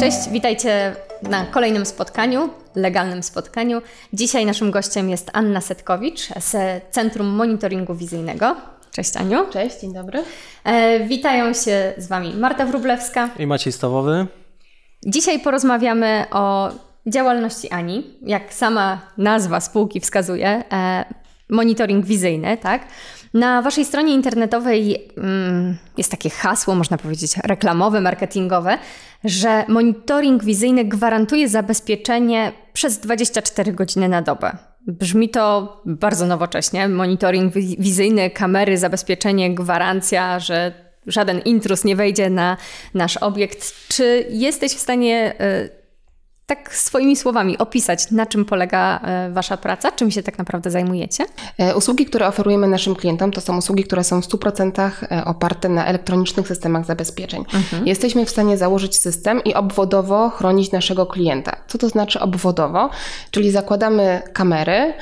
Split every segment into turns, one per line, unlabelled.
Cześć, witajcie na kolejnym spotkaniu, legalnym spotkaniu. Dzisiaj naszym gościem jest Anna Setkowicz z Centrum Monitoringu Wizyjnego. Cześć Aniu.
Cześć, dzień dobry.
E, witają się z Wami Marta Wrublewska
i Maciej Stawowy.
Dzisiaj porozmawiamy o działalności Ani. Jak sama nazwa spółki wskazuje, e, monitoring wizyjny, tak? Na waszej stronie internetowej mm, jest takie hasło, można powiedzieć, reklamowe, marketingowe, że monitoring wizyjny gwarantuje zabezpieczenie przez 24 godziny na dobę. Brzmi to bardzo nowocześnie. Monitoring wizyjny, kamery, zabezpieczenie, gwarancja, że żaden intrus nie wejdzie na nasz obiekt. Czy jesteś w stanie y, tak swoimi słowami opisać, na czym polega e, Wasza praca, czym się tak naprawdę zajmujecie?
E, usługi, które oferujemy naszym klientom, to są usługi, które są w 100% e, oparte na elektronicznych systemach zabezpieczeń. Mhm. Jesteśmy w stanie założyć system i obwodowo chronić naszego klienta. Co to znaczy obwodowo? Czyli zakładamy kamery,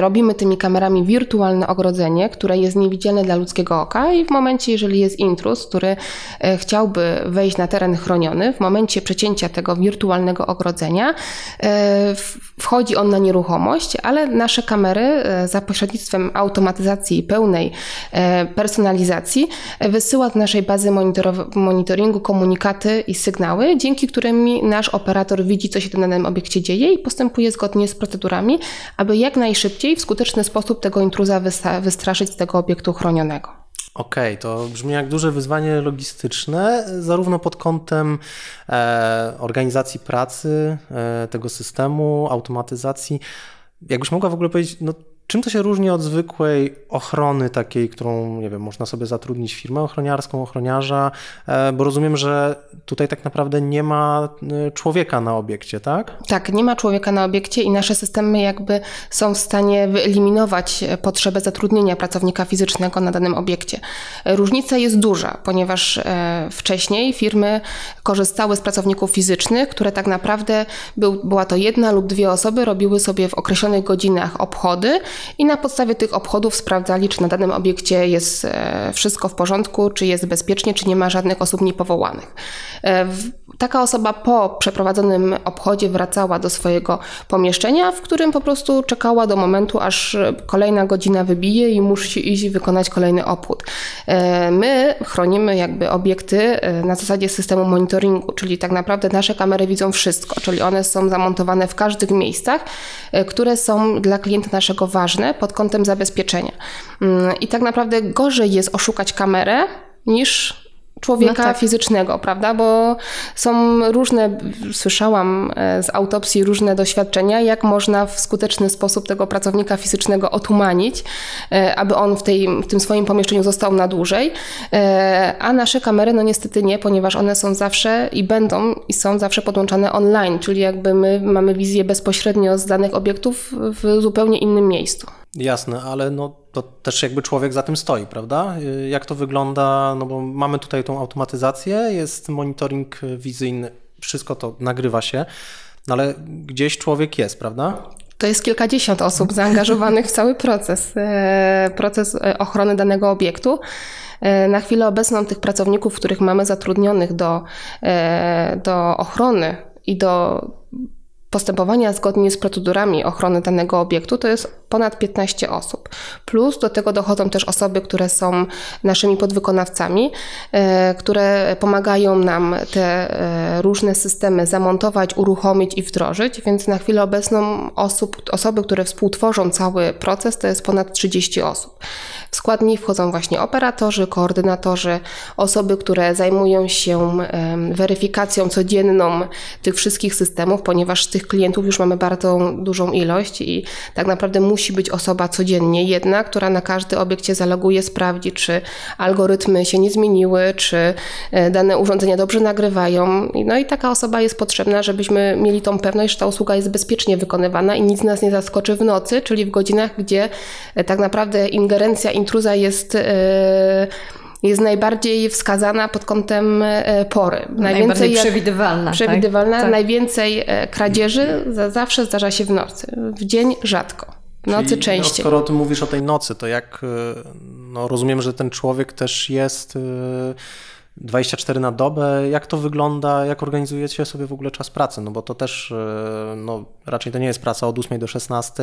robimy tymi kamerami wirtualne ogrodzenie, które jest niewidzialne dla ludzkiego oka i w momencie, jeżeli jest intrus, który chciałby wejść na teren chroniony, w momencie przecięcia tego wirtualnego ogrodzenia, E, wchodzi on na nieruchomość, ale nasze kamery e, za pośrednictwem automatyzacji pełnej e, personalizacji wysyła do naszej bazy monitoringu komunikaty i sygnały, dzięki którym nasz operator widzi, co się na danym obiekcie dzieje i postępuje zgodnie z procedurami, aby jak najszybciej w skuteczny sposób tego intruza wystraszyć z tego obiektu chronionego.
Okej, okay, to brzmi jak duże wyzwanie logistyczne, zarówno pod kątem e, organizacji pracy, e, tego systemu, automatyzacji. Jakbyś mogła w ogóle powiedzieć, no Czym to się różni od zwykłej ochrony takiej, którą, nie wiem, można sobie zatrudnić firmę ochroniarską, ochroniarza, e, bo rozumiem, że tutaj tak naprawdę nie ma e, człowieka na obiekcie, tak?
Tak, nie ma człowieka na obiekcie i nasze systemy jakby są w stanie wyeliminować potrzebę zatrudnienia pracownika fizycznego na danym obiekcie. Różnica jest duża, ponieważ e, wcześniej firmy korzystały z pracowników fizycznych, które tak naprawdę był, była to jedna lub dwie osoby, robiły sobie w określonych godzinach obchody, i na podstawie tych obchodów sprawdzali, czy na danym obiekcie jest e, wszystko w porządku, czy jest bezpiecznie, czy nie ma żadnych osób niepowołanych. E, taka osoba po przeprowadzonym obchodzie wracała do swojego pomieszczenia, w którym po prostu czekała do momentu, aż kolejna godzina wybije i musi iść wykonać kolejny obchód. E, my chronimy jakby obiekty na zasadzie systemu monitoringu, czyli tak naprawdę nasze kamery widzą wszystko, czyli one są zamontowane w każdych miejscach, które są dla klienta naszego ważne ważne pod kątem zabezpieczenia. Mm, I tak naprawdę gorzej jest oszukać kamerę niż człowieka no tak. fizycznego, prawda? Bo są różne, słyszałam e, z autopsji różne doświadczenia, jak można w skuteczny sposób tego pracownika fizycznego otumanić, e, aby on w, tej, w tym swoim pomieszczeniu został na dłużej. E, a nasze kamery, no niestety nie, ponieważ one są zawsze i będą i są zawsze podłączane online, czyli jakby my mamy wizję bezpośrednio z danych obiektów w zupełnie innym miejscu.
Jasne, ale no to też jakby człowiek za tym stoi, prawda? Jak to wygląda? No bo mamy tutaj tą automatyzację, jest monitoring wizyjny, wszystko to nagrywa się, no ale gdzieś człowiek jest, prawda?
To jest kilkadziesiąt osób zaangażowanych w cały proces, e, proces e, ochrony danego obiektu. E, na chwilę obecną tych pracowników, których mamy zatrudnionych do, do ochrony i do postępowania zgodnie z procedurami ochrony danego obiektu to jest ponad 15 osób. Plus do tego dochodzą też osoby, które są naszymi podwykonawcami, e, które pomagają nam te e, różne systemy zamontować, uruchomić i wdrożyć, więc na chwilę obecną osób, osoby, które współtworzą cały proces to jest ponad 30 osób. W skład nich wchodzą właśnie operatorzy, koordynatorzy, osoby, które zajmują się weryfikacją codzienną tych wszystkich systemów, ponieważ tych klientów już mamy bardzo dużą ilość i tak naprawdę musi być osoba codziennie jedna, która na każdy obiekt się zaloguje, sprawdzi, czy algorytmy się nie zmieniły, czy e, dane urządzenia dobrze nagrywają. No i taka osoba jest potrzebna, żebyśmy mieli tą pewność, że ta usługa jest bezpiecznie wykonywana i nic nas nie zaskoczy w nocy, czyli w godzinach, gdzie e, tak naprawdę ingerencja intruza jest e, jest najbardziej wskazana pod kątem pory.
Najwięcej przewidywalna.
Przewidywalna. Tak? Najwięcej kradzieży zawsze zdarza się w nocy. W dzień rzadko. Nocy Czyli, no, częściej.
No, skoro ty mówisz o tej nocy, to jak, e, no rozumiem, że ten człowiek też jest 24 na dobę. Jak to wygląda? Jak organizujecie sobie w ogóle czas pracy? No bo to też no, raczej to nie jest praca od 8 do 16.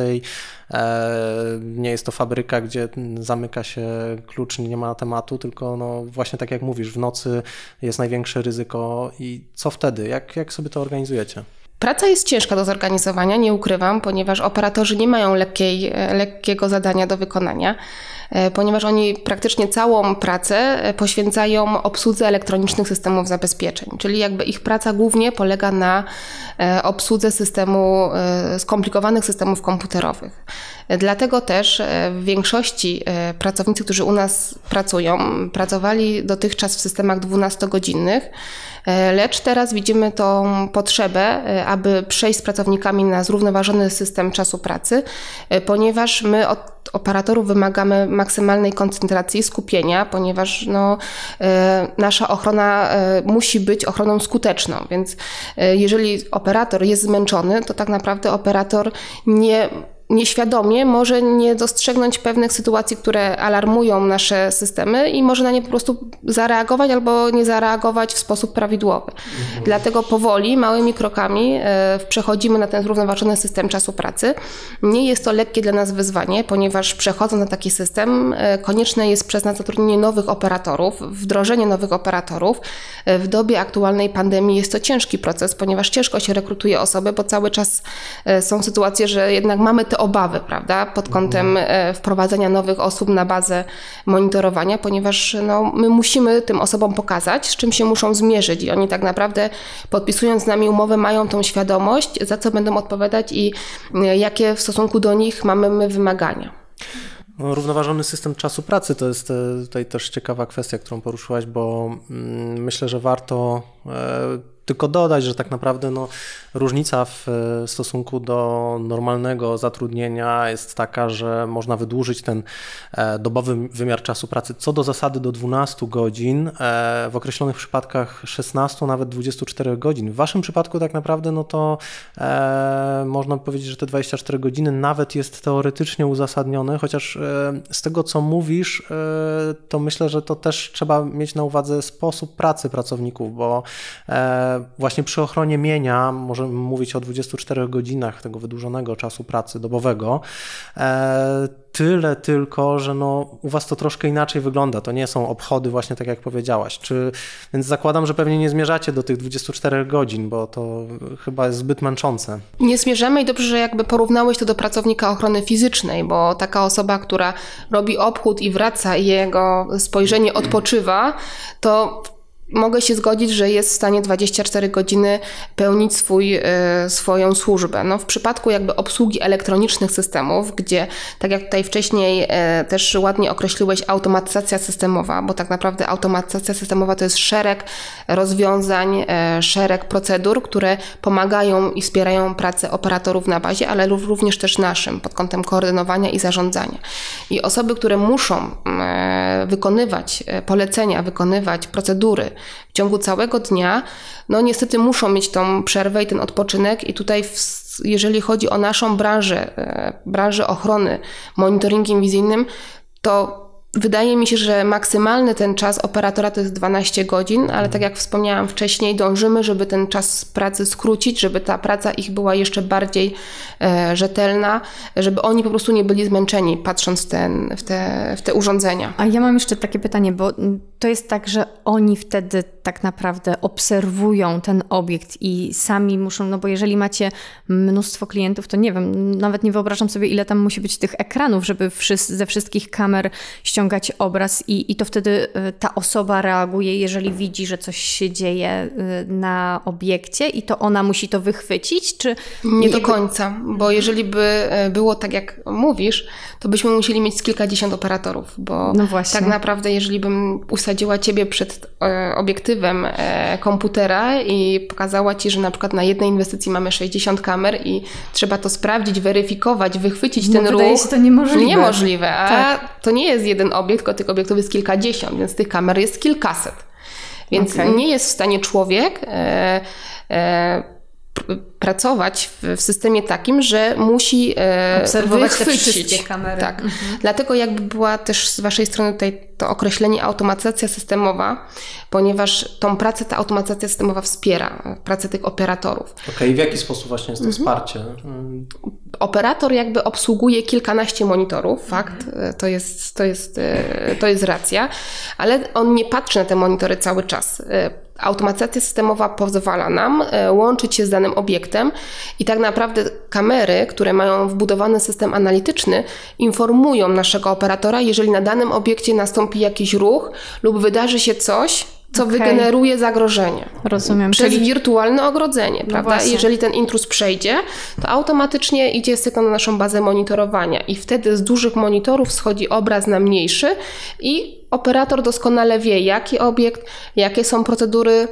Nie jest to fabryka, gdzie zamyka się klucz, nie ma tematu, tylko no właśnie tak jak mówisz, w nocy jest największe ryzyko i co wtedy? Jak, jak sobie to organizujecie?
Praca jest ciężka do zorganizowania, nie ukrywam, ponieważ operatorzy nie mają lekkiej, e, lekkiego zadania do wykonania, ponieważ oni praktycznie całą pracę e, poświęcają obsłudze elektronicznych systemów zabezpieczeń, czyli jakby ich praca głównie polega na obsłudze systemu, skomplikowanych systemów komputerowych. Dlatego też w większości pracownicy, którzy u nas pracują, pracowali dotychczas w systemach 12-godzinnych, E, lecz teraz widzimy tą potrzebę, e, aby przejść z pracownikami na zrównoważony system czasu pracy, e, ponieważ my od operatorów wymagamy maksymalnej koncentracji, skupienia, ponieważ no, nasza ochrona musi być ochroną skuteczną. Więc jeżeli operator jest zmęczony, to tak naprawdę operator nie nieświadomie może nie dostrzegnąć pewnych sytuacji, które alarmują nasze systemy i może na nie po prostu zareagować albo nie zareagować w sposób prawidłowy. Mhm. Dlatego powoli, małymi krokami e, przechodzimy na ten zrównoważony system czasu pracy. Nie jest to lekkie dla nas wyzwanie, ponieważ przechodząc na taki system, e, konieczne jest przez nas zatrudnienie nowych operatorów, wdrożenie nowych operatorów. E, w dobie aktualnej pandemii jest to ciężki proces, ponieważ ciężko się rekrutuje osoby, bo cały czas są sytuacje, że jednak mamy te obawy, prawda, pod kątem mhm. wprowadzenia nowych osób na bazę monitorowania, ponieważ no, my musimy tym osobom pokazać, z czym się muszą zmierzyć i oni tak naprawdę podpisując z nami umowę mają tą świadomość, za co będą odpowiadać i e, jakie w stosunku do nich mamy my wymagania.
No, równoważony system czasu pracy to jest e, tutaj też ciekawa kwestia, którą poruszyłaś, bo mm, myślę, że warto tylko dodać, że tak naprawdę no, różnica w stosunku do normalnego zatrudnienia jest taka, że można wydłużyć ten e, dobowy wymiar czasu pracy co do zasady do 12 godzin, e, w określonych przypadkach 16, nawet 24 godzin. W Waszym przypadku tak naprawdę no to e, można powiedzieć, że te 24 godziny nawet jest teoretycznie uzasadnione, chociaż z tego co mówisz, to myślę, że to też trzeba mieć na uwadze sposób pracy pracowników, bo właśnie przy ochronie mienia możemy mówić o 24 godzinach tego wydłużonego czasu pracy dobowego. E, tyle tylko, że no, u Was to troszkę inaczej wygląda. To nie są obchody właśnie tak jak powiedziałaś. Czy, więc zakładam, że pewnie nie zmierzacie do tych 24 godzin, bo to chyba jest zbyt męczące.
Nie zmierzamy i dobrze, że jakby porównałeś to do pracownika ochrony fizycznej, bo taka osoba, która robi obchód i wraca i jego spojrzenie odpoczywa, to mogę się zgodzić, że jest w stanie 24 godziny pełnić swój, e, swoją służbę. No, w przypadku jakby obsługi elektronicznych systemów, gdzie tak jak tutaj wcześniej e, też ładnie określiłeś automatyzacja systemowa, bo tak naprawdę automatyzacja systemowa to jest szereg rozwiązań, e, szereg procedur, które pomagają i wspierają pracę operatorów na bazie, ale również też naszym pod kątem koordynowania i zarządzania. I osoby, które muszą wykonywać polecenia, wykonywać procedury, w ciągu całego dnia, no niestety muszą mieć tą przerwę i ten odpoczynek i tutaj w, jeżeli chodzi o naszą branżę, e, branżę ochrony monitoringiem wizyjnym, to Wydaje mi się, że maksymalny ten czas operatora to jest 12 godzin, ale tak jak wspomniałam wcześniej, dążymy, żeby ten czas pracy skrócić, żeby ta praca ich była jeszcze bardziej e, rzetelna, żeby oni po prostu nie byli zmęczeni patrząc w, ten, w, te, w te urządzenia.
A ja mam jeszcze takie pytanie, bo to jest tak, że oni wtedy tak naprawdę obserwują ten obiekt i sami muszą, no bo jeżeli macie mnóstwo klientów, to nie wiem, nawet nie wyobrażam sobie, ile tam musi być tych ekranów, żeby ze wszystkich kamer ściągać obraz i, i to wtedy y, ta osoba reaguje, jeżeli widzi, że coś się dzieje y, na obiekcie i to ona musi to wychwycić, czy...
Nie do końca, bo jeżeli by y, było tak, jak mówisz, to byśmy musieli mieć kilkadziesiąt operatorów, bo no tak naprawdę, jeżeli bym usadziła Ciebie przed obiektywem komputera i pokazała Ci, że na przykład na jednej inwestycji mamy 60 kamer i trzeba to sprawdzić, weryfikować, wychwycić no, ten
ruch.
Wydaje
się to niemożliwe.
Niemożliwe, a tak. to nie jest jeden obiekt, tylko tych obiektów jest kilkadziesiąt, więc tych kamer jest kilkaset. Więc okay. nie jest w stanie człowiek e, e, pracować w, w systemie takim, że musi
e, obserwować wychwycić. te
wszystkie
kamery.
Tak. Mhm. Dlatego jakby była też z Waszej strony tutaj to określenie automatyzacja systemowa, ponieważ tą pracę ta automatyzacja systemowa wspiera, pracę tych operatorów.
Okej, okay, w jaki sposób właśnie jest to mhm. wsparcie?
Operator jakby obsługuje kilkanaście monitorów, fakt, mhm. to jest, to, jest, e, to jest racja, ale on nie patrzy na te monitory cały czas e, automatyzacja systemowa pozwala nam e, łączyć się z danym obiektem i tak naprawdę kamery, które mają wbudowany system analityczny, informują naszego operatora, jeżeli na danym obiekcie nastąpi jakiś ruch lub wydarzy się coś, co okay. wygeneruje zagrożenie.
Rozumiem.
Przez Czyli... wirtualne ogrodzenie, no prawda? Właśnie. Jeżeli ten intruz przejdzie, to automatycznie idzie sygnał na naszą bazę monitorowania i wtedy z dużych monitorów schodzi obraz na mniejszy i operator doskonale wie, jaki obiekt, jakie są procedury,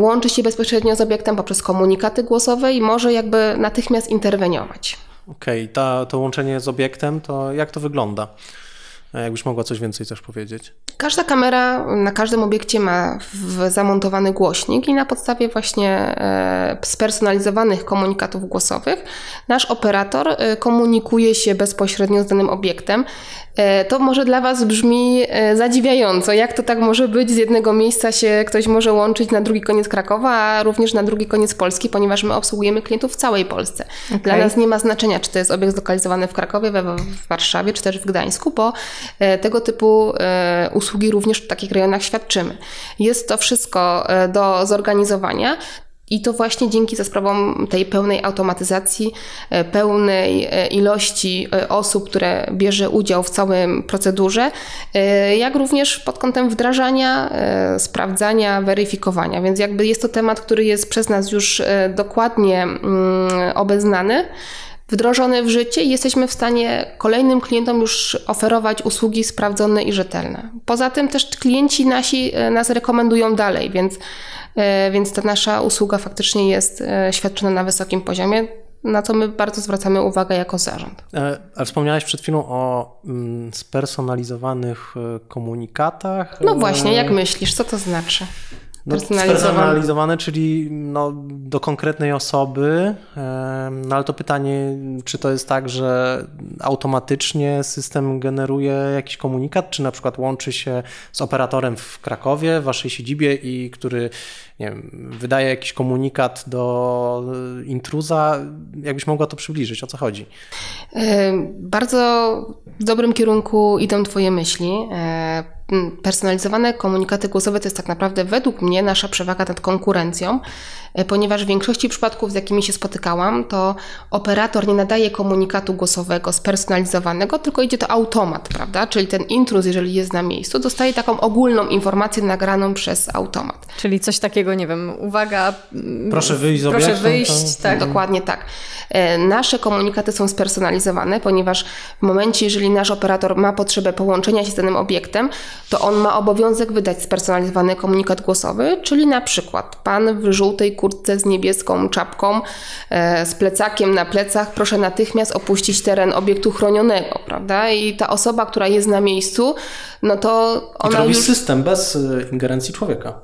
łączy się bezpośrednio z obiektem poprzez komunikaty głosowe i może jakby natychmiast interweniować.
Okej, okay. to łączenie z obiektem, to jak to wygląda? Jakbyś mogła coś więcej też powiedzieć.
Każda kamera na każdym obiekcie ma zamontowany głośnik i na podstawie właśnie e, spersonalizowanych komunikatów głosowych nasz operator e, komunikuje się bezpośrednio z danym obiektem. E, to może dla Was brzmi zadziwiająco, jak to tak może być, z jednego miejsca się ktoś może łączyć na drugi koniec Krakowa, a również na drugi koniec Polski, ponieważ my obsługujemy klientów w całej Polsce. Okay. Dla nas nie ma znaczenia, czy to jest obiekt zlokalizowany w Krakowie, w Warszawie, czy też w Gdańsku, bo tego typu usługi również w takich rejonach świadczymy. Jest to wszystko e, do zorganizowania. I to właśnie dzięki za sprawą tej pełnej automatyzacji, e, pełnej e, ilości osób, które bierze udział w całym procedurze, jak również pod kątem wdrażania, sprawdzania, weryfikowania. Więc jakby jest to temat, który jest przez nas już dokładnie mm, obeznany wdrożone w życie i jesteśmy w stanie kolejnym klientom już oferować usługi sprawdzone i rzetelne. Poza tym też klienci nasi e, nas rekomendują dalej, więc, e, więc ta nasza usługa faktycznie jest e, świadczona na wysokim poziomie na co my bardzo zwracamy uwagę jako zarząd.
A wspomniałeś przed chwilą o mm, spersonalizowanych komunikatach.
No właśnie, jak myślisz, co to znaczy?
No, spersonalizowane, czyli no, do konkretnej osoby, no ale to pytanie, czy to jest tak, że automatycznie system generuje jakiś komunikat, czy na przykład łączy się z operatorem w Krakowie, w waszej siedzibie i który nie wiem, wydaje jakiś komunikat do intruza. Jakbyś mogła to przybliżyć, o co chodzi?
Bardzo w dobrym kierunku idą Twoje myśli. Personalizowane komunikaty głosowe to jest tak naprawdę według mnie nasza przewaga nad konkurencją, e, ponieważ w większości przypadków, z jakimi się spotykałam, to operator nie nadaje komunikatu głosowego spersonalizowanego, tylko idzie to automat, prawda? Czyli ten intruz, jeżeli jest na miejscu, dostaje taką ogólną informację nagraną przez automat.
Czyli coś takiego, nie wiem, uwaga.
Proszę wyjść z
Proszę obiektem, wyjść,
tak. Dokładnie tak. E, nasze komunikaty są spersonalizowane, ponieważ w momencie, jeżeli nasz operator ma potrzebę połączenia się z danym obiektem, to on ma obowiązek wydać spersonalizowany komunikat głosowy, czyli na przykład pan w żółtej kurtce z niebieską czapką, e, z plecakiem na plecach, proszę natychmiast opuścić teren obiektu chronionego, prawda? I ta osoba, która jest na miejscu, no to ona I to
robi
już...
system bez e, ingerencji człowieka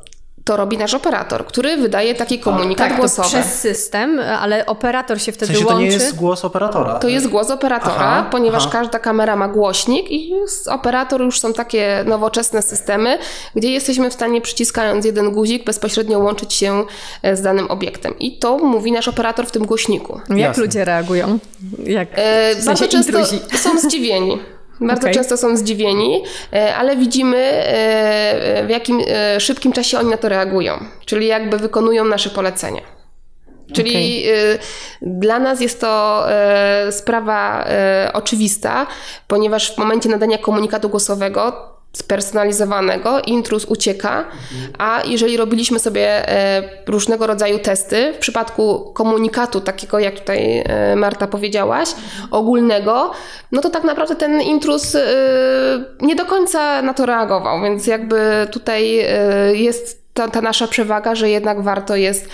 to robi nasz operator, który wydaje taki komunikat
tak,
głosowy.
przez system, ale operator się wtedy
w sensie
łączy.
To nie jest głos operatora.
To jest głos operatora, aha, ponieważ aha. każda kamera ma głośnik i operator już są takie nowoczesne systemy, gdzie jesteśmy w stanie przyciskając jeden guzik bezpośrednio łączyć się e, z danym obiektem. I to mówi nasz operator w tym głośniku.
Jak Jasne. ludzie reagują? Jak,
e, w bardzo często są zdziwieni. Bardzo okay. często są zdziwieni, e, ale widzimy e, w jakim e, szybkim czasie oni na to reagują, czyli jakby wykonują nasze polecenia. Czyli okay. dla nas jest to sprawa oczywista, ponieważ w momencie nadania komunikatu głosowego spersonalizowanego, intruz ucieka, a jeżeli robiliśmy sobie e, różnego rodzaju testy, w przypadku komunikatu takiego, jak tutaj e, Marta powiedziałaś, ogólnego, no to tak naprawdę ten intruz e, nie do końca na to reagował, więc jakby tutaj jest ta, ta, nasza przewaga, że jednak warto jest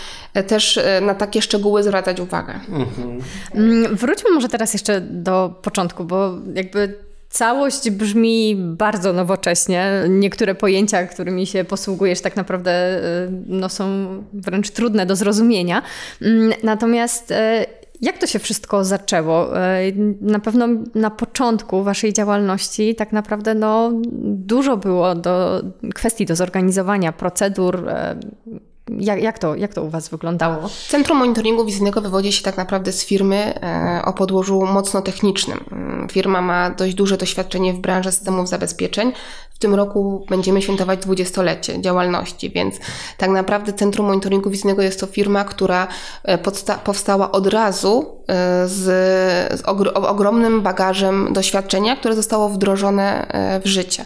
też na takie szczegóły zwracać uwagę.
Mhm. Mm, wróćmy może teraz jeszcze do początku, bo jakby Całość brzmi bardzo nowocześnie. Niektóre pojęcia, którymi się posługujesz, tak naprawdę no, są wręcz trudne do zrozumienia. Mm, natomiast jak to się wszystko zaczęło? E, na pewno na początku waszej działalności tak naprawdę no, dużo było do kwestii do zorganizowania, procedur, jak, jak, to, jak to u Was wyglądało?
Centrum Monitoringu Wizyjnego wywodzi się tak naprawdę z firmy e, o podłożu mocno technicznym. Mm, firma ma dość duże doświadczenie w branży systemów zabezpieczeń. W tym roku będziemy świętować dwudziestolecie działalności, więc tak naprawdę Centrum Monitoringu Wizyjnego jest to firma, która e, powstała od razu e, z, z ogromnym bagażem doświadczenia, które zostało wdrożone w życie.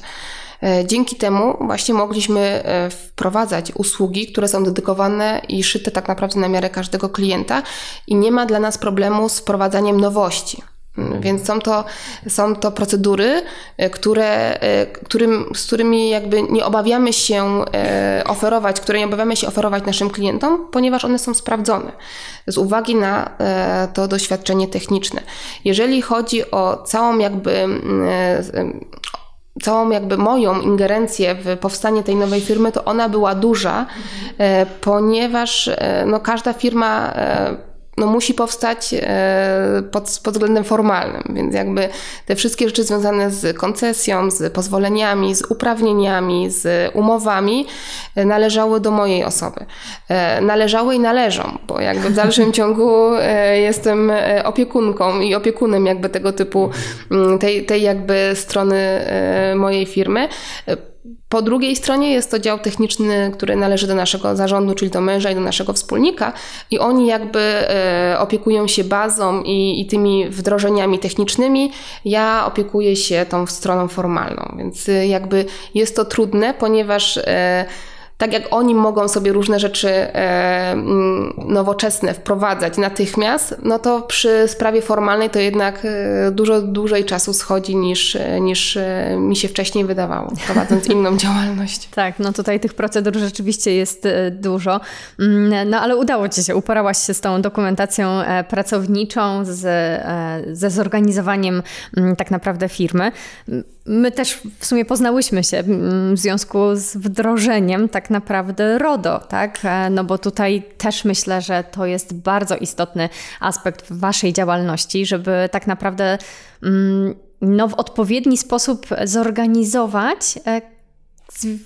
E, dzięki temu właśnie mogliśmy e, wprowadzać usługi, które są dedykowane i szyte tak naprawdę na miarę każdego klienta i nie ma dla nas problemu z wprowadzaniem nowości. Mm, więc są to, są to procedury, e, które, którym, z którymi jakby nie obawiamy się oferować, które nie obawiamy się oferować naszym klientom, ponieważ one są sprawdzone z uwagi na to doświadczenie techniczne. Jeżeli chodzi o całą jakby mm, całą jakby moją ingerencję w powstanie tej nowej firmy, to ona była duża, e, ponieważ e, no, każda firma e, no, musi powstać e, pod, pod względem formalnym, więc jakby te wszystkie rzeczy związane z koncesją, z pozwoleniami, z uprawnieniami, z umowami e, należały do mojej osoby. E, należały i należą, bo jakby w dalszym ciągu jestem opiekunką i opiekunem jakby tego typu, tej, tej jakby strony mojej firmy. Po drugiej stronie jest to dział techniczny, który należy do naszego zarządu, czyli do męża i do naszego wspólnika, i oni jakby e, opiekują się bazą i, i tymi wdrożeniami technicznymi. Ja opiekuję się tą stroną formalną, więc e, jakby jest to trudne, ponieważ e, tak jak oni mogą sobie różne rzeczy e, nowoczesne wprowadzać natychmiast, no to przy sprawie formalnej to jednak e, dużo dłużej czasu schodzi niż, e, niż mi się wcześniej wydawało, prowadząc inną działalność.
Tak, no tutaj tych procedur rzeczywiście jest dużo. Mm, no ale udało Ci się, uparałaś się z tą dokumentacją pracowniczą, z, ze zorganizowaniem mm, tak naprawdę firmy. My też w sumie poznałyśmy się w związku z wdrożeniem tak naprawdę RODO, tak? E, no bo tutaj też myślę, że to jest bardzo istotny aspekt Waszej działalności, żeby tak naprawdę mm, no, w odpowiedni sposób zorganizować e,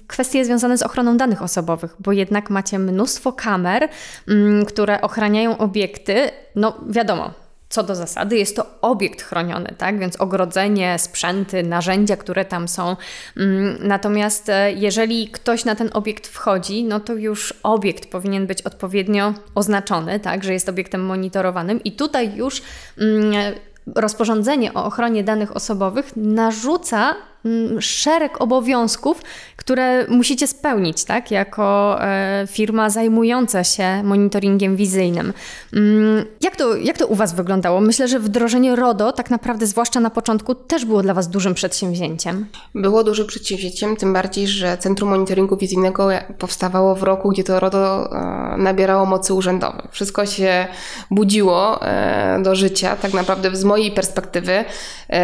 kwestie związane z ochroną danych osobowych, bo jednak macie mnóstwo kamer, mm, które ochraniają obiekty. No wiadomo, co do zasady jest to obiekt chroniony, tak? Więc ogrodzenie, sprzęty, narzędzia, które tam są. Mm, natomiast e, jeżeli ktoś na ten obiekt wchodzi, no to już obiekt powinien być odpowiednio oznaczony, tak? Że jest obiektem monitorowanym i tutaj już mm, rozporządzenie o ochronie danych osobowych narzuca szereg obowiązków, które musicie spełnić, tak, jako e, firma zajmująca się monitoringiem wizyjnym. Mm, jak to, jak to u Was wyglądało? Myślę, że wdrożenie RODO, tak naprawdę, zwłaszcza na początku, też było dla Was dużym przedsięwzięciem.
Było dużym przedsięwzięciem, tym bardziej, że Centrum Monitoringu Wizyjnego powstawało w roku, gdzie to RODO e, nabierało mocy urzędowej. Wszystko się budziło e, do życia, tak naprawdę z mojej perspektywy,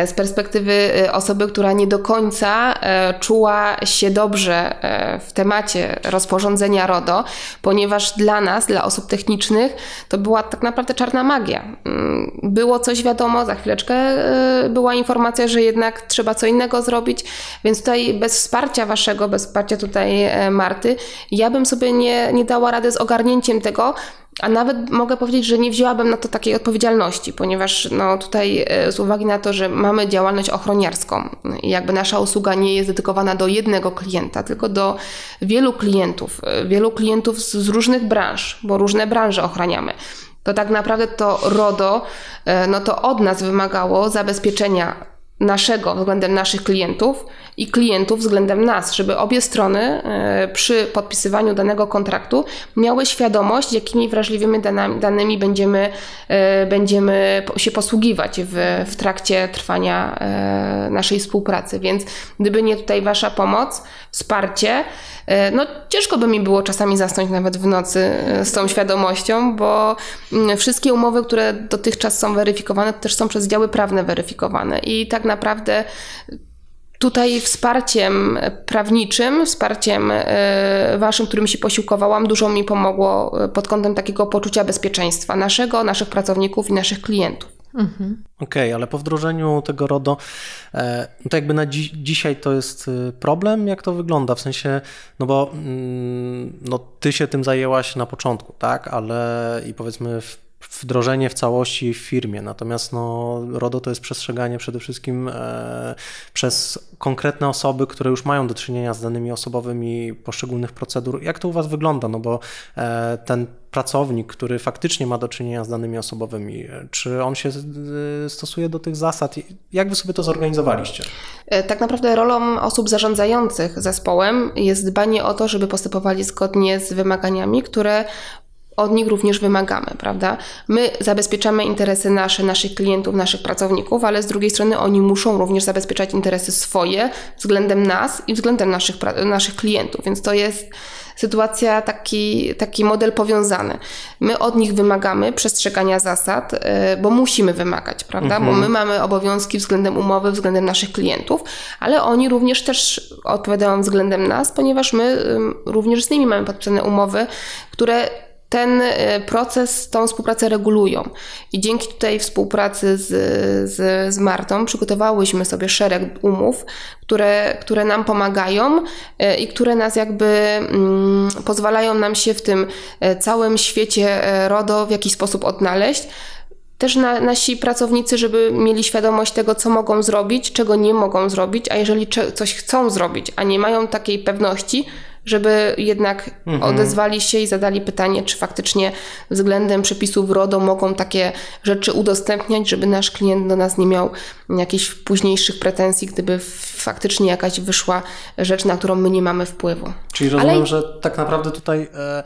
z perspektywy osoby, która nie do końca e, czuła się dobrze e, w temacie rozporządzenia RODO, ponieważ dla nas, dla osób technicznych, to była tak naprawdę czarna magia. Mm, było coś wiadomo, za chwileczkę e, była informacja, że jednak trzeba co innego zrobić, więc tutaj bez wsparcia waszego, bez wsparcia tutaj Marty, ja bym sobie nie, nie dała rady z ogarnięciem tego, a nawet mogę powiedzieć, że nie wzięłabym na to takiej odpowiedzialności, ponieważ no, tutaj e, z uwagi na to, że mamy działalność ochroniarską jakby nasza usługa nie jest dedykowana do jednego klienta, tylko do wielu klientów, e, wielu klientów z, z różnych branż, bo różne branże ochraniamy to tak naprawdę to RODO, e, no to od nas wymagało zabezpieczenia naszego względem naszych klientów i klientów względem nas, żeby obie strony e, przy podpisywaniu danego kontraktu miały świadomość, jakimi wrażliwymi danymi będziemy, e, będziemy się posługiwać w, w trakcie trwania e, naszej współpracy. Więc gdyby nie tutaj Wasza pomoc, wsparcie. E, no, ciężko by mi było czasami zasnąć nawet w nocy e, z tą świadomością, bo mm, wszystkie umowy, które dotychczas są weryfikowane, też są przez działy prawne weryfikowane. I tak naprawdę tutaj wsparciem prawniczym, wsparciem e, waszym, którym się posiłkowałam, dużo mi pomogło pod kątem takiego poczucia bezpieczeństwa naszego, naszych pracowników i naszych klientów.
Mhm. Okej, okay, ale po wdrożeniu tego RODO, e, no to jakby na dzi dzisiaj to jest y, problem, jak to wygląda? W sensie, no bo mm, no ty się tym zajęłaś na początku, tak? Ale i powiedzmy w wdrożenie w całości w firmie. Natomiast no, RODO to jest przestrzeganie przede wszystkim e, przez konkretne osoby, które już mają do czynienia z danymi osobowymi poszczególnych procedur. Jak to u Was wygląda? No bo e, ten pracownik, który faktycznie ma do czynienia z danymi osobowymi, czy on się e, stosuje do tych zasad? Jak Wy sobie to zorganizowaliście?
Tak naprawdę rolą osób zarządzających zespołem jest dbanie o to, żeby postępowali zgodnie z wymaganiami, które od nich również wymagamy, prawda? My zabezpieczamy interesy nasze, naszych klientów, naszych pracowników, ale z drugiej strony oni muszą również zabezpieczać interesy swoje względem nas i względem naszych, naszych klientów, więc to jest sytuacja, taki, taki model powiązany. My od nich wymagamy przestrzegania zasad, e, bo musimy wymagać, prawda? Mhm. Bo my mamy obowiązki względem umowy, względem naszych klientów, ale oni również też odpowiadają względem nas, ponieważ my również z nimi mamy podpisane umowy, które ten e, proces, tą współpracę regulują. I dzięki tej współpracy z, z, z Martą przygotowałyśmy sobie szereg umów, które, które nam pomagają e, i które nas jakby mm, pozwalają nam się w tym e, całym świecie RODO w jakiś sposób odnaleźć też na, nasi pracownicy, żeby mieli świadomość tego, co mogą zrobić, czego nie mogą zrobić, a jeżeli coś chcą zrobić, a nie mają takiej pewności, żeby jednak mhm. odezwali się i zadali pytanie, czy faktycznie względem przepisów RODO mogą takie rzeczy udostępniać, żeby nasz klient do nas nie miał jakichś późniejszych pretensji, gdyby faktycznie jakaś wyszła rzecz, na którą my nie mamy wpływu.
Czyli rozumiem, Ale... że tak naprawdę tutaj. E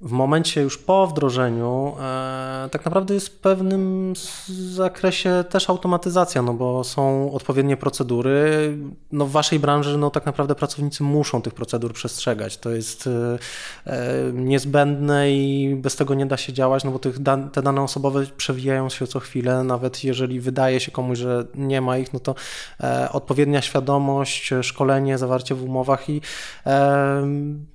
w momencie już po wdrożeniu e, tak naprawdę jest w pewnym zakresie też automatyzacja, no bo są odpowiednie procedury. No w waszej branży no tak naprawdę pracownicy muszą tych procedur przestrzegać. To jest e, e niezbędne i bez tego nie da się działać, no bo tych dan te dane osobowe przewijają się co chwilę, nawet jeżeli wydaje się komuś, że nie ma ich, no to e, odpowiednia świadomość, szkolenie, zawarcie w umowach i e,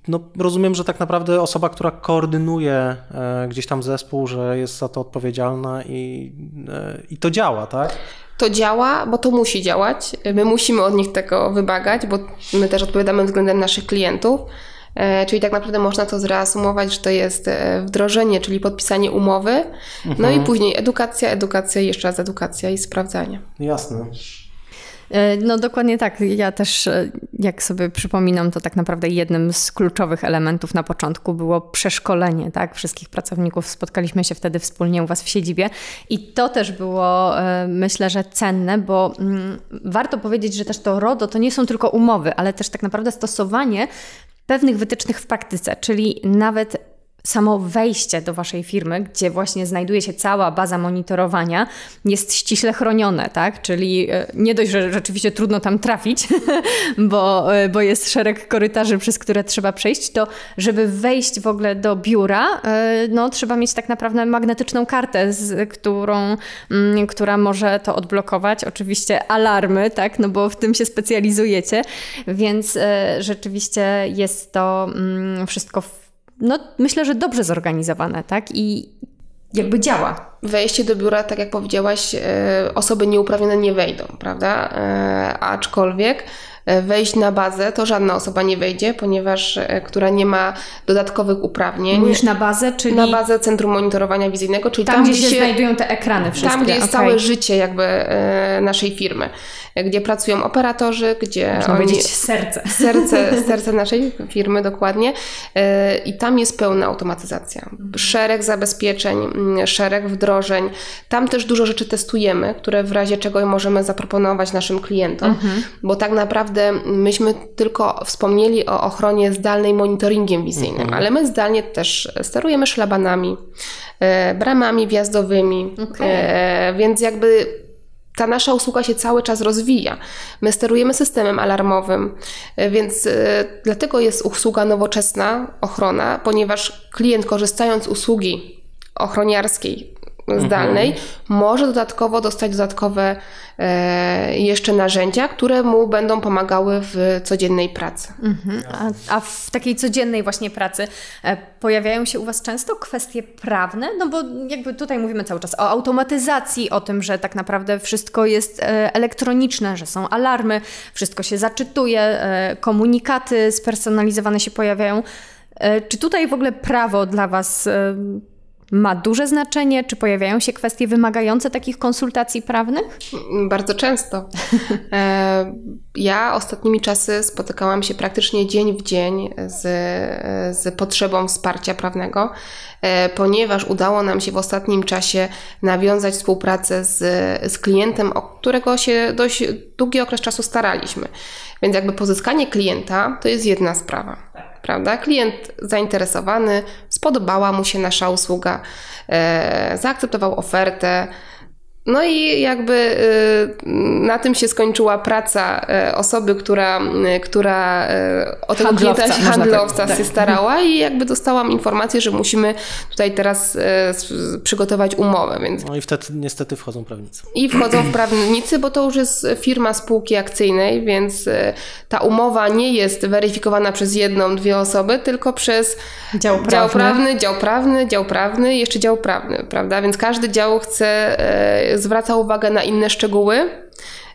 no rozumiem, że tak naprawdę osoba, która koordynuje e, gdzieś tam zespół, że jest za to odpowiedzialna i, e, i to działa, tak?
To działa, bo to musi działać. My musimy od nich tego wymagać, bo my też odpowiadamy względem naszych klientów. E, czyli tak naprawdę można to zreasumować, że to jest wdrożenie, czyli podpisanie umowy, mhm. no i mhm. później edukacja, edukacja i jeszcze raz edukacja i sprawdzanie.
Jasne.
E, no dokładnie tak. Ja też, e, jak sobie przypominam, to tak naprawdę jednym z kluczowych elementów na początku było przeszkolenie tak? wszystkich pracowników. Spotkaliśmy się wtedy wspólnie u Was w siedzibie i to też było, e, myślę, że cenne, bo mm, warto powiedzieć, że też to RODO to nie są tylko umowy, ale też tak naprawdę stosowanie pewnych wytycznych w praktyce, czyli nawet samo wejście do Waszej firmy, gdzie właśnie znajduje się cała baza monitorowania, jest ściśle chronione, tak? Czyli e, nie dość, że rzeczywiście trudno tam trafić, bo, e, bo jest szereg korytarzy, przez które trzeba przejść, to żeby wejść w ogóle do biura, e, no trzeba mieć tak naprawdę magnetyczną kartę, z którą, mm, która może to odblokować. Oczywiście alarmy, tak? No bo w tym się specjalizujecie, więc rzeczywiście jest to mm, wszystko w no, myślę, że dobrze zorganizowane, tak? I jakby działa.
Wejście do biura, tak jak powiedziałaś, e, osoby nieuprawnione nie wejdą, prawda? E, aczkolwiek e, wejść na bazę, to żadna osoba nie wejdzie, ponieważ która nie ma dodatkowych uprawnień.
Mówisz na bazę, czyli...
Na bazę Centrum Monitorowania Wizyjnego, czyli
tam, tam gdzie, się znajdują te ekrany wszystkie.
Tam, gdzie jest okay. całe życie jakby naszej firmy gdzie pracują operatorzy, gdzie
Można oni... powiedzieć serce.
serce. Serce naszej firmy dokładnie e, i tam jest pełna automatyzacja. Szereg zabezpieczeń, mm, szereg wdrożeń. Tam też dużo rzeczy testujemy, które w razie czego możemy zaproponować naszym klientom, mhm. bo tak naprawdę myśmy tylko wspomnieli o ochronie zdalnej monitoringiem wizyjnym, mhm. ale my zdalnie też sterujemy szlabanami, e, bramami wjazdowymi, okay. Więc jakby ta nasza usługa się cały czas rozwija. My sterujemy systemem alarmowym, e, więc e, dlatego jest usługa nowoczesna, ochrona, ponieważ klient korzystając z usługi ochroniarskiej zdalnej, mhm. może dodatkowo dostać dodatkowe e, jeszcze narzędzia, które mu będą pomagały w codziennej pracy. Mhm.
A, a, w takiej codziennej właśnie pracy e, pojawiają się u Was często kwestie prawne? No bo jakby tutaj mówimy cały czas o automatyzacji, o tym, że tak naprawdę wszystko jest e, elektroniczne, że są alarmy, wszystko się zaczytuje, e, komunikaty spersonalizowane się pojawiają. E, czy tutaj w ogóle prawo dla Was e, ma duże znaczenie? Czy pojawiają się kwestie wymagające takich konsultacji prawnych?
Bardzo często. E, ja ostatnimi czasy spotykałam się praktycznie dzień w dzień z, z potrzebą wsparcia prawnego, e, ponieważ udało nam się w ostatnim czasie nawiązać współpracę z, z klientem, o którego się dość długi okres czasu staraliśmy. Więc jakby pozyskanie klienta to jest jedna sprawa prawda? Klient zainteresowany, spodobała mu się nasza usługa, e, zaakceptował ofertę, no i jakby y, na tym się skończyła praca e, osoby, która, y, która o tego handlowca, klienta się, handlowca tak. się starała i jakby dostałam informację, że musimy tutaj teraz przygotować umowę. Więc...
No i wtedy niestety wchodzą prawnicy.
I wchodzą w prawnicy, bo to już jest firma spółki akcyjnej, więc ta umowa nie jest weryfikowana przez jedną, dwie osoby, tylko przez
dział prawny,
dział prawny, dział prawny, dział prawny i jeszcze dział prawny, prawda? Więc każdy dział chce zwraca uwagę na inne szczegóły,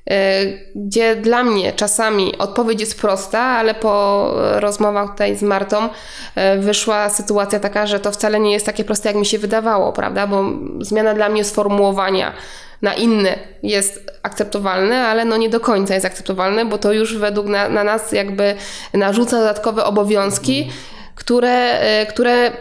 e, gdzie dla mnie czasami odpowiedź jest prosta, ale po rozmowach tutaj z Martą e, wyszła sytuacja taka, że to wcale nie jest takie proste, jak mi się wydawało, prawda? Bo zmiana dla mnie sformułowania na inne jest akceptowalne, ale no nie do końca jest akceptowalne, bo to już według na, na nas jakby narzuca dodatkowe obowiązki, które, e, które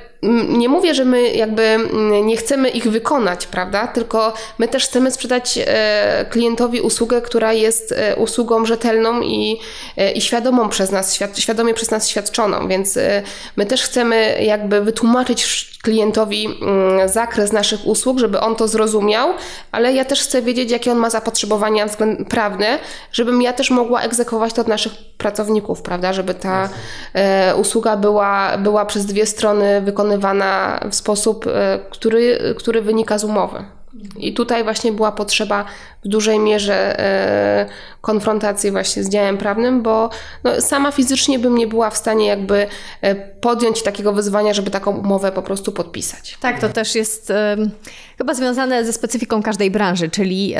nie mówię, że my jakby nie chcemy ich wykonać, prawda? Tylko my też chcemy sprzedać e, klientowi usługę, która jest e, usługą rzetelną i, e, i świadomą przez nas, świadomie przez nas świadczoną, więc my też chcemy jakby wytłumaczyć klientowi zakres naszych usług, żeby on to zrozumiał, ale ja też chcę wiedzieć, jakie on ma zapotrzebowania prawne, żebym ja też mogła egzekwować to od naszych pracowników, prawda? Żeby ta usługa była, była przez dwie strony wykonywana wykonywana w sposób, e, który, który wynika z umowy. I tutaj właśnie była potrzeba w dużej mierze e, konfrontacji właśnie z działem prawnym, bo no, sama fizycznie bym nie była w stanie jakby e, podjąć takiego wyzwania, żeby taką umowę po prostu podpisać.
Tak, to też jest e, chyba związane ze specyfiką każdej branży, czyli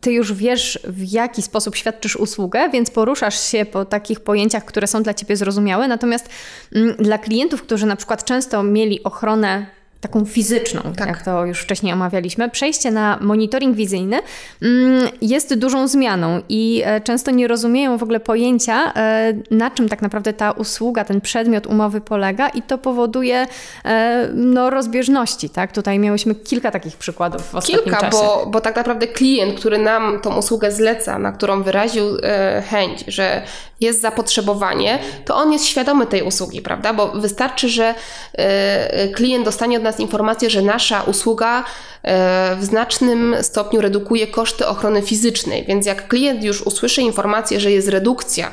ty już wiesz w jaki sposób świadczysz usługę, więc poruszasz się po takich pojęciach, które są dla ciebie zrozumiałe, natomiast mm, dla klientów, którzy na przykład często mieli ochronę taką fizyczną, tak. jak to już wcześniej omawialiśmy, przejście na monitoring wizyjny mm, jest dużą zmianą i e, często nie rozumieją w ogóle pojęcia, e, na czym tak naprawdę ta usługa, ten przedmiot umowy polega i to powoduje e, no, rozbieżności. Tak? Tutaj miałyśmy kilka takich przykładów w ostatnim
kilka,
czasie.
Bo, bo tak naprawdę klient, który nam tą usługę zleca, na którą wyraził chęć, że jest zapotrzebowanie, to on jest świadomy tej usługi, prawda? Bo wystarczy, że klient dostanie od nas informację, że nasza usługa e, w znacznym stopniu redukuje koszty ochrony fizycznej. Więc jak klient już usłyszy informację, że jest redukcja,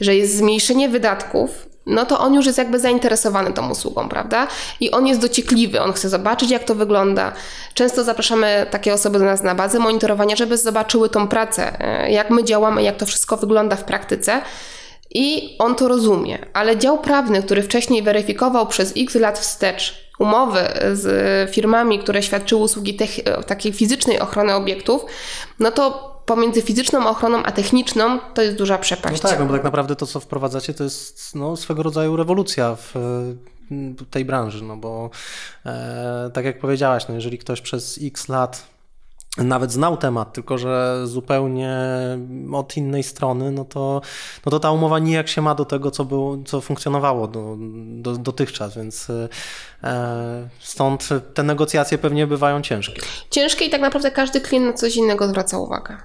że jest zmniejszenie wydatków, no to on już jest jakby zainteresowany tą usługą, prawda? I on jest dociekliwy, on chce zobaczyć, jak to wygląda. Często zapraszamy takie osoby do nas na bazę monitorowania, żeby zobaczyły tą pracę, e, jak my działamy, jak to wszystko wygląda w praktyce. I on to rozumie, ale dział prawny, który wcześniej weryfikował przez x lat wstecz umowy z firmami, które świadczyły usługi takiej fizycznej ochrony obiektów, no to pomiędzy fizyczną ochroną a techniczną to jest duża przepaść.
No tak, no bo tak naprawdę to, co wprowadzacie, to jest no, swego rodzaju rewolucja w tej branży, no bo e, tak jak powiedziałaś, no jeżeli ktoś przez x lat nawet znał temat, tylko że zupełnie od innej strony, no to, no to ta umowa nijak się ma do tego, co, było, co funkcjonowało do, do, dotychczas, więc e, stąd te negocjacje pewnie bywają ciężkie.
Ciężkie i tak naprawdę każdy klient na coś innego zwraca uwagę.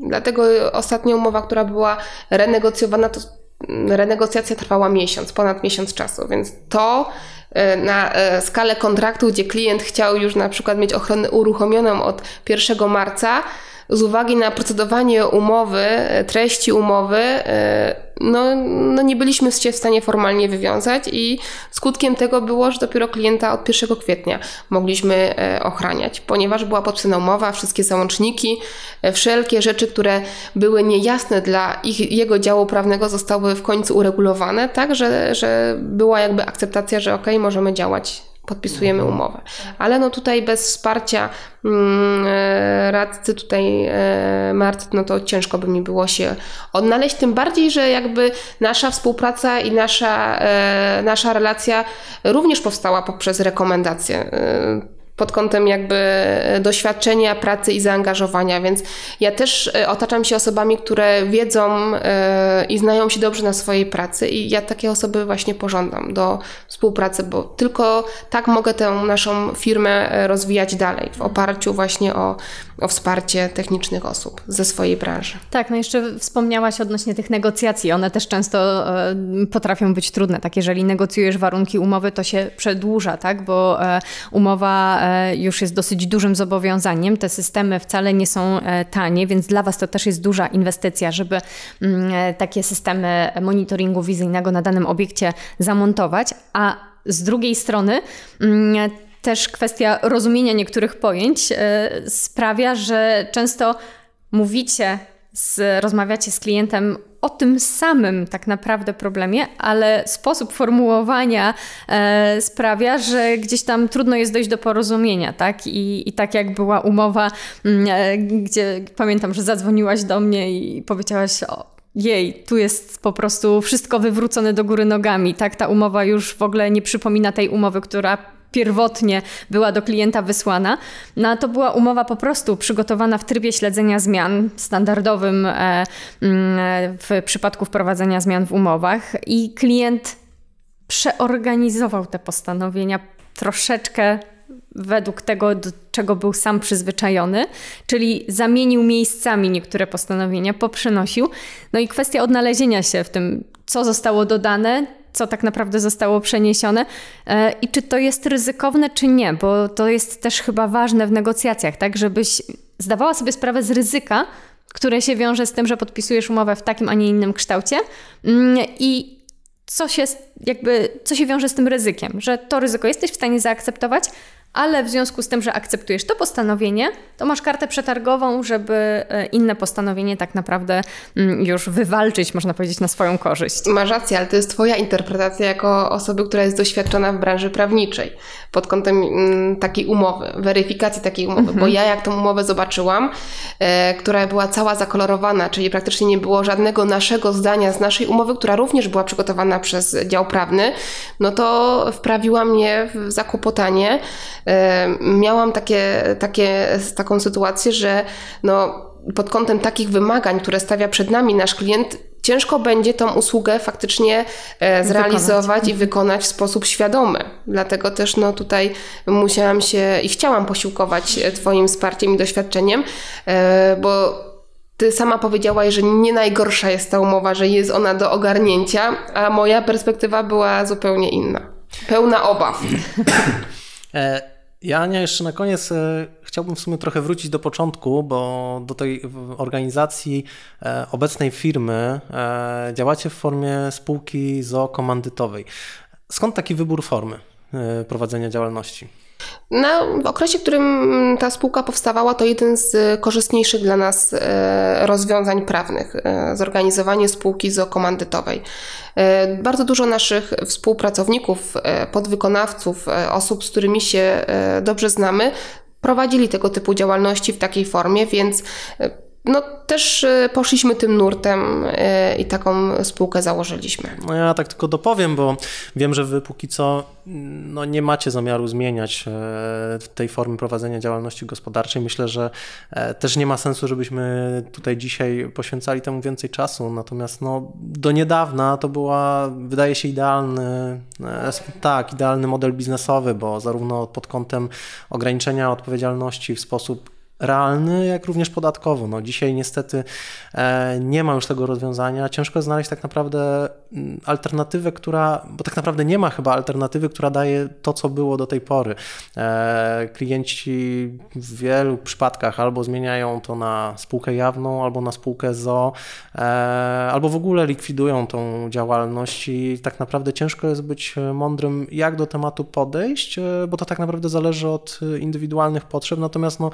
Dlatego ostatnia umowa, która była renegocjowana, to renegocjacja trwała miesiąc, ponad miesiąc czasu, więc to na e, skalę kontraktu, gdzie klient chciał już na przykład mieć ochronę uruchomioną od 1 marca, z uwagi na procedowanie umowy, treści umowy, no, no nie byliśmy się w stanie formalnie wywiązać i skutkiem tego było, że dopiero klienta od 1 kwietnia mogliśmy ochraniać, ponieważ była podpisana umowa, wszystkie załączniki, wszelkie rzeczy, które były niejasne dla ich, jego działu prawnego zostały w końcu uregulowane, tak, że, że była jakby akceptacja, że ok, możemy działać podpisujemy mhm. umowę. Ale no tutaj bez wsparcia mm, e, radcy tutaj e, Mart, no to ciężko by mi było się odnaleźć, tym bardziej, że jakby nasza współpraca i nasza, e, nasza relacja również powstała poprzez rekomendacje. E, pod kątem jakby doświadczenia, pracy i zaangażowania, więc ja też e, otaczam się osobami, które wiedzą e, i znają się dobrze na swojej pracy i ja takie osoby właśnie pożądam do współpracy, bo tylko tak mogę tę naszą firmę e, rozwijać dalej w oparciu właśnie o, o wsparcie technicznych osób ze swojej branży.
Tak, no jeszcze wspomniałaś odnośnie tych negocjacji. One też często potrafią być trudne. Tak, jeżeli negocjujesz warunki umowy, to się przedłuża, tak, bo umowa już jest dosyć dużym zobowiązaniem. Te systemy wcale nie są e, tanie, więc dla Was to też jest duża inwestycja, żeby mm, e, takie systemy monitoringu wizyjnego na danym obiekcie zamontować, a z drugiej strony mm, też kwestia rozumienia niektórych pojęć e, sprawia, że często mówicie, z, rozmawiacie z klientem o tym samym tak naprawdę problemie, ale sposób formułowania e, sprawia, że gdzieś tam trudno jest dojść do porozumienia, tak? I, i tak jak była umowa, mm, e, gdzie pamiętam, że zadzwoniłaś do mnie i powiedziałaś o, jej, tu jest po prostu wszystko wywrócone do góry nogami, tak? Ta umowa już w ogóle nie przypomina tej umowy, która pierwotnie była do klienta wysłana. No a to była umowa po prostu przygotowana w trybie śledzenia zmian, standardowym e, mm, w przypadku wprowadzenia zmian w umowach i klient przeorganizował te postanowienia troszeczkę według tego, do czego był sam przyzwyczajony, czyli zamienił miejscami niektóre postanowienia, poprzenosił. No i kwestia odnalezienia się w tym, co zostało dodane, co tak naprawdę zostało przeniesione. E, i czy to jest ryzykowne, czy nie, bo to jest też chyba ważne w negocjacjach, tak, żebyś zdawała sobie sprawę z ryzyka, które się wiąże z tym, że podpisujesz umowę w takim, a nie innym kształcie. Mm, i co się, jakby, co się wiąże z tym ryzykiem, że to ryzyko jesteś w stanie zaakceptować, ale w związku z tym, że akceptujesz to postanowienie, to masz kartę przetargową, żeby e, inne postanowienie tak naprawdę mm, już wywalczyć, można powiedzieć, na swoją korzyść.
Masz rację, ale to jest Twoja interpretacja jako osoby, która jest doświadczona w branży prawniczej pod kątem mm, takiej umowy, weryfikacji takiej umowy, mhm. bo ja jak tą umowę zobaczyłam, e, która była cała zakolorowana, czyli praktycznie nie było żadnego naszego zdania z naszej umowy, która również była przygotowana przez dział prawny, no to wprawiła mnie w zakłopotanie, miałam takie, takie, taką sytuację, że no, pod kątem takich wymagań, które stawia przed nami nasz klient, ciężko będzie tą usługę faktycznie e, zrealizować wykonać. i wykonać w sposób świadomy. Dlatego też no, tutaj musiałam się i chciałam posiłkować Twoim wsparciem i doświadczeniem, e, bo ty sama powiedziałaś, że nie najgorsza jest ta umowa, że jest ona do ogarnięcia, a moja perspektywa była zupełnie inna. Pełna obaw.
E, ja, Ania, jeszcze na koniec e, chciałbym w sumie trochę wrócić do początku, bo do tej organizacji e, obecnej firmy działacie w formie spółki zookomandytowej. Skąd taki wybór formy prowadzenia działalności?
Na, okresie, w którym ta spółka powstawała, to jeden z korzystniejszych dla nas e, rozwiązań prawnych e, zorganizowanie spółki zookomandytowej. E, bardzo dużo naszych współpracowników, podwykonawców, osób, z którymi się dobrze znamy, prowadzili tego typu działalności w takiej formie, więc no też e, poszliśmy tym nurtem e, i taką spółkę założyliśmy.
No ja tak tylko dopowiem, bo wiem, że wy póki co no, nie macie zamiaru zmieniać e, tej formy prowadzenia działalności gospodarczej. Myślę, że też nie ma sensu, żebyśmy tutaj dzisiaj poświęcali temu więcej czasu. Natomiast no, do niedawna to była, wydaje się, idealny, tak, idealny model biznesowy, bo zarówno pod kątem ograniczenia odpowiedzialności w sposób realny, jak również podatkowo. No, dzisiaj niestety e, nie ma już tego rozwiązania. Ciężko znaleźć tak naprawdę mm, alternatywę, która, bo tak naprawdę nie ma chyba alternatywy, która daje to, co było do tej pory. E, klienci w wielu przypadkach albo zmieniają to na spółkę jawną, albo na spółkę ZO, e, albo w ogóle likwidują tą działalność i tak naprawdę ciężko jest być mądrym, jak do tematu podejść, bo to tak naprawdę zależy od indywidualnych potrzeb, natomiast no,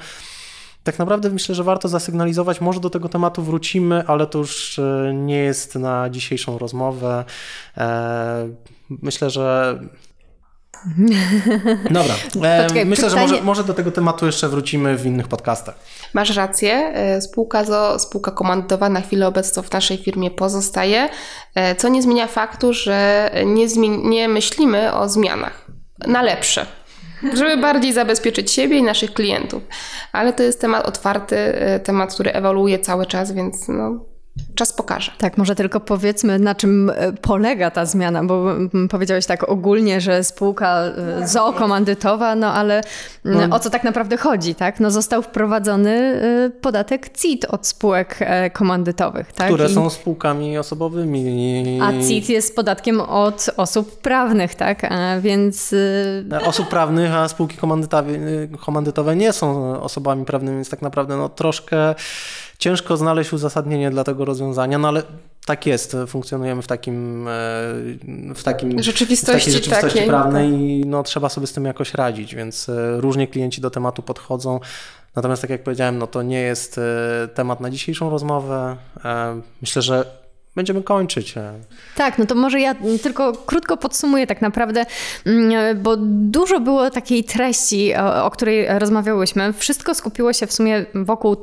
tak naprawdę myślę, że warto zasygnalizować, może do tego tematu wrócimy, ale to już e, nie jest na dzisiejszą rozmowę. E, myślę, że Dobra. E, Poczekaj, Myślę, pytanie... że może, może, do tego tematu jeszcze wrócimy w innych podcastach.
Masz rację. Spółka ZO, spółka komandowa na chwilę obecną w naszej firmie pozostaje, co nie zmienia faktu, że nie, nie myślimy o zmianach na lepsze żeby bardziej zabezpieczyć siebie i naszych klientów. Ale to jest temat otwarty, e, temat, który ewoluuje cały czas, więc no, Czas pokaże.
Tak, może tylko powiedzmy, na czym e, polega ta zmiana, bo powiedziałeś tak ogólnie, że spółka e, zookomandytowa, no ale no. o co tak naprawdę chodzi, tak? No został wprowadzony e, podatek CIT od spółek komandytowych, tak?
Które I... są spółkami osobowymi.
A CIT jest podatkiem od osób prawnych, tak? A więc...
Osób prawnych, a spółki komandytowe nie są osobami prawnymi, więc tak naprawdę no troszkę ciężko znaleźć uzasadnienie dla tego rozwiązania, no ale tak jest, funkcjonujemy w takim e, w takim
rzeczywistości, w takiej
rzeczywistości
takiej,
prawnej tak. i no, trzeba sobie z tym jakoś radzić, więc e, różnie klienci do tematu podchodzą. Natomiast tak jak powiedziałem, no to nie jest e, temat na dzisiejszą rozmowę. Myślę, że będziemy kończyć.
Tak, no to może ja tylko krótko podsumuję tak naprawdę, mm, bo dużo było takiej treści, o, o której rozmawiałyśmy. Wszystko skupiło się w sumie wokół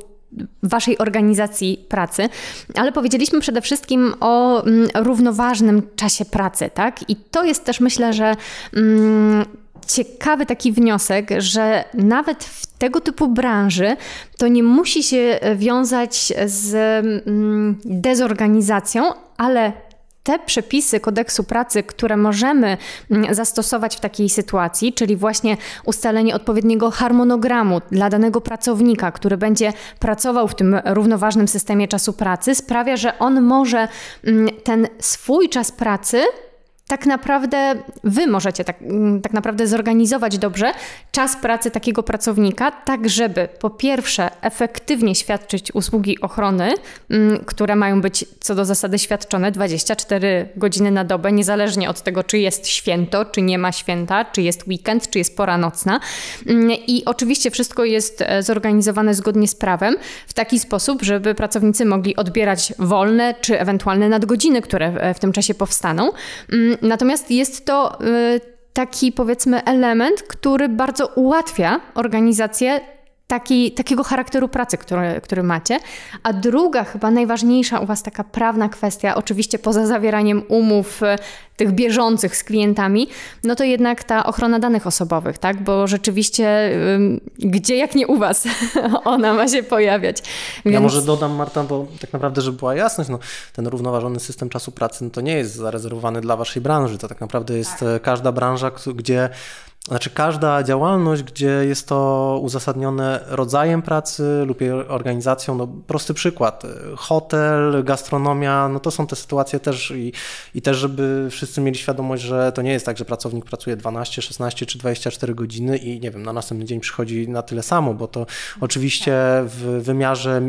Waszej organizacji pracy, ale powiedzieliśmy przede wszystkim o mm, równoważnym czasie pracy, tak? I to jest też myślę, że mm, ciekawy taki wniosek, że nawet w tego typu branży to nie musi się wiązać z mm, dezorganizacją, ale te przepisy kodeksu pracy, które możemy mm, zastosować w takiej sytuacji, czyli właśnie ustalenie odpowiedniego harmonogramu dla danego pracownika, który będzie pracował w tym równoważnym systemie czasu pracy, sprawia, że on może mm, ten swój czas pracy tak naprawdę wy możecie tak, mm, tak naprawdę zorganizować dobrze czas pracy takiego pracownika, tak żeby po pierwsze efektywnie świadczyć usługi ochrony, mm, które mają być co do zasady świadczone 24 godziny na dobę, niezależnie od tego, czy jest święto, czy nie ma święta, czy jest weekend, czy jest pora nocna. Mm, I oczywiście wszystko jest e, zorganizowane zgodnie z prawem w taki sposób, żeby pracownicy mogli odbierać wolne, czy ewentualne nadgodziny, które w tym czasie powstaną. Natomiast jest to y, taki powiedzmy element, który bardzo ułatwia organizację taki, takiego charakteru pracy, który, który macie. A druga, chyba najważniejsza u Was taka prawna kwestia, oczywiście poza zawieraniem umów e, tych bieżących z klientami, no to jednak ta ochrona danych osobowych, tak? Bo rzeczywiście gdzie jak nie u Was ona ma się pojawiać.
Więc... Ja może dodam, Marta, bo tak naprawdę, żeby była jasność, no, ten równoważony system czasu pracy no to nie jest zarezerwowany dla Waszej branży. To tak naprawdę jest tak. każda branża, gdzie znaczy, każda działalność, gdzie jest to uzasadnione rodzajem pracy lub organizacją, no prosty przykład, hotel, gastronomia, no to są te sytuacje też i, i też, żeby wszyscy mieli świadomość, że to nie jest tak, że pracownik pracuje 12, 16 czy 24 godziny i nie wiem, na następny dzień przychodzi na tyle samo, bo to oczywiście w wymiarze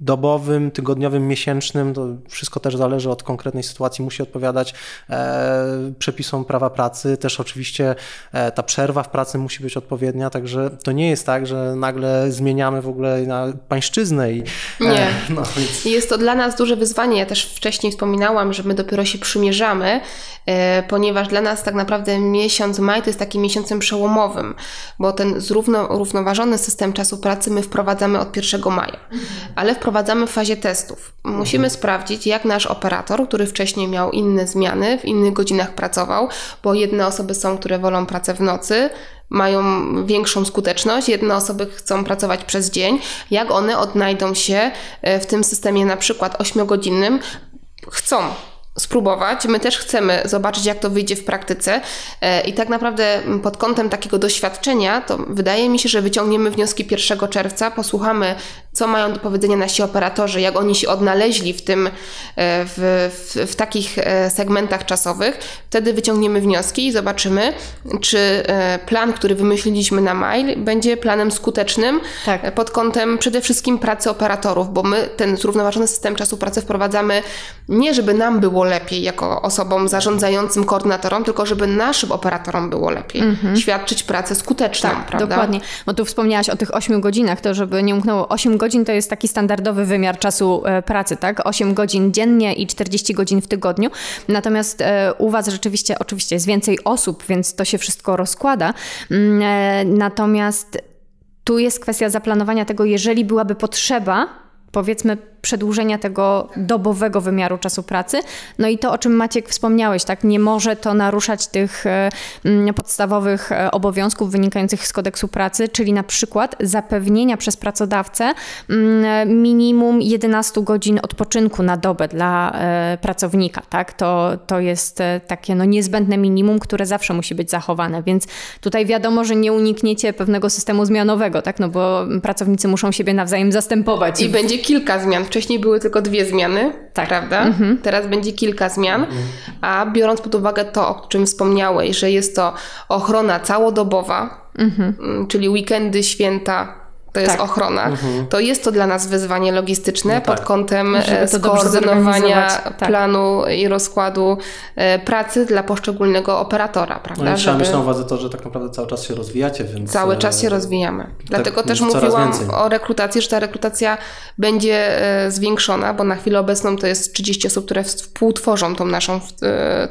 dobowym, tygodniowym, miesięcznym, to wszystko też zależy od konkretnej sytuacji, musi odpowiadać e, przepisom prawa pracy. Też oczywiście e, ta przerwa w pracy musi być odpowiednia, także to nie jest tak, że nagle zmieniamy w ogóle na pańszczyznę. I,
e, nie. No, więc... Jest to dla nas duże wyzwanie. Ja też wcześniej wspominałam, że my dopiero się przymierzamy, ponieważ dla nas tak naprawdę miesiąc maj to jest takim miesiącem przełomowym, bo ten zrównoważony system czasu pracy my wprowadzamy od 1 maja. Ale wprowadzamy wprowadzamy w fazie testów. Musimy mhm. sprawdzić, jak nasz operator, który wcześniej miał inne zmiany, w innych godzinach pracował, bo jedne osoby są, które wolą pracę w nocy, mają większą skuteczność, jedne osoby chcą pracować przez dzień, jak one odnajdą się e, w tym systemie na przykład 8-godzinnym, chcą spróbować. My też chcemy zobaczyć, jak to wyjdzie w praktyce e, i tak naprawdę pod kątem takiego doświadczenia, to wydaje mi się, że wyciągniemy wnioski 1 czerwca, posłuchamy co mają do powiedzenia nasi operatorzy, jak oni się odnaleźli w tym, e, w, w, w, takich e, segmentach czasowych, wtedy wyciągniemy wnioski i zobaczymy, czy e, plan, który wymyśliliśmy na mail, będzie planem skutecznym tak. pod kątem przede wszystkim pracy operatorów, bo my ten zrównoważony system czasu pracy wprowadzamy nie, żeby nam było lepiej jako osobom zarządzającym, koordynatorom, tylko żeby naszym operatorom było lepiej. Mhm. Świadczyć pracę skuteczną,
tak,
prawda?
dokładnie. Bo tu wspomniałaś o tych 8 godzinach, to żeby nie umknęło 8 godzin to jest taki standardowy wymiar czasu e, pracy, tak? 8 godzin dziennie i 40 godzin w tygodniu. Natomiast e, u Was rzeczywiście, oczywiście jest więcej osób, więc to się wszystko rozkłada. Mm, e, natomiast tu jest kwestia zaplanowania tego, jeżeli byłaby potrzeba, powiedzmy przedłużenia tego dobowego wymiaru czasu pracy. No i to, o czym Maciek wspomniałeś, tak, nie może to naruszać tych e, podstawowych e, obowiązków wynikających z kodeksu pracy, czyli na przykład zapewnienia przez pracodawcę minimum 11 godzin odpoczynku na dobę dla e, pracownika, tak, to, to jest takie no, niezbędne minimum, które zawsze musi być zachowane, więc tutaj wiadomo, że nie unikniecie pewnego systemu zmianowego, tak, no bo pracownicy muszą siebie nawzajem zastępować.
I będzie kilka zmian Wcześniej były tylko dwie zmiany, tak. prawda? Mhm. Teraz będzie kilka zmian, mhm. a biorąc pod uwagę to, o czym wspomniałeś, że jest to ochrona całodobowa, mhm. Mm, czyli weekendy, święta, to jest tak. ochrona, mhm. to jest to dla nas wyzwanie logistyczne no pod tak. kątem e, skoordynowania tak. planu i rozkładu e, pracy dla poszczególnego operatora. Prawda?
No i trzeba Żeby... mieć na uwadze to, że tak naprawdę cały czas się rozwijacie, więc...
Cały czas się e, rozwijamy. Tak, Dlatego też mówiłam o rekrutacji, że ta rekrutacja będzie zwiększona, bo na chwilę obecną to jest 30 osób, które współtworzą tą naszą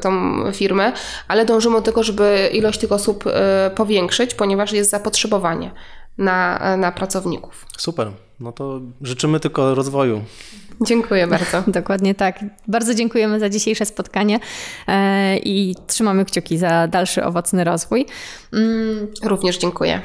tą firmę, ale dążymy do tego, żeby ilość tych osób powiększyć, ponieważ jest zapotrzebowanie na, na pracowników.
Super. No to życzymy tylko rozwoju.
Dziękuję bardzo.
Dokładnie tak. Bardzo dziękujemy za dzisiejsze spotkanie e, i trzymamy kciuki za dalszy owocny rozwój.
Mm. Również dziękuję.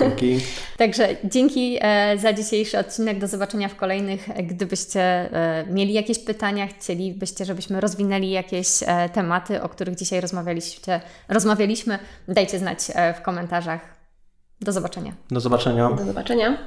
Dzięki. Także dzięki e, za dzisiejszy odcinek. Do zobaczenia w kolejnych. Gdybyście e, mieli jakieś pytania, chcielibyście, żebyśmy rozwinęli jakieś tematy, o których dzisiaj rozmawialiście, rozmawialiśmy, dajcie znać w komentarzach. Do zobaczenia.
Do zobaczenia.
Do zobaczenia.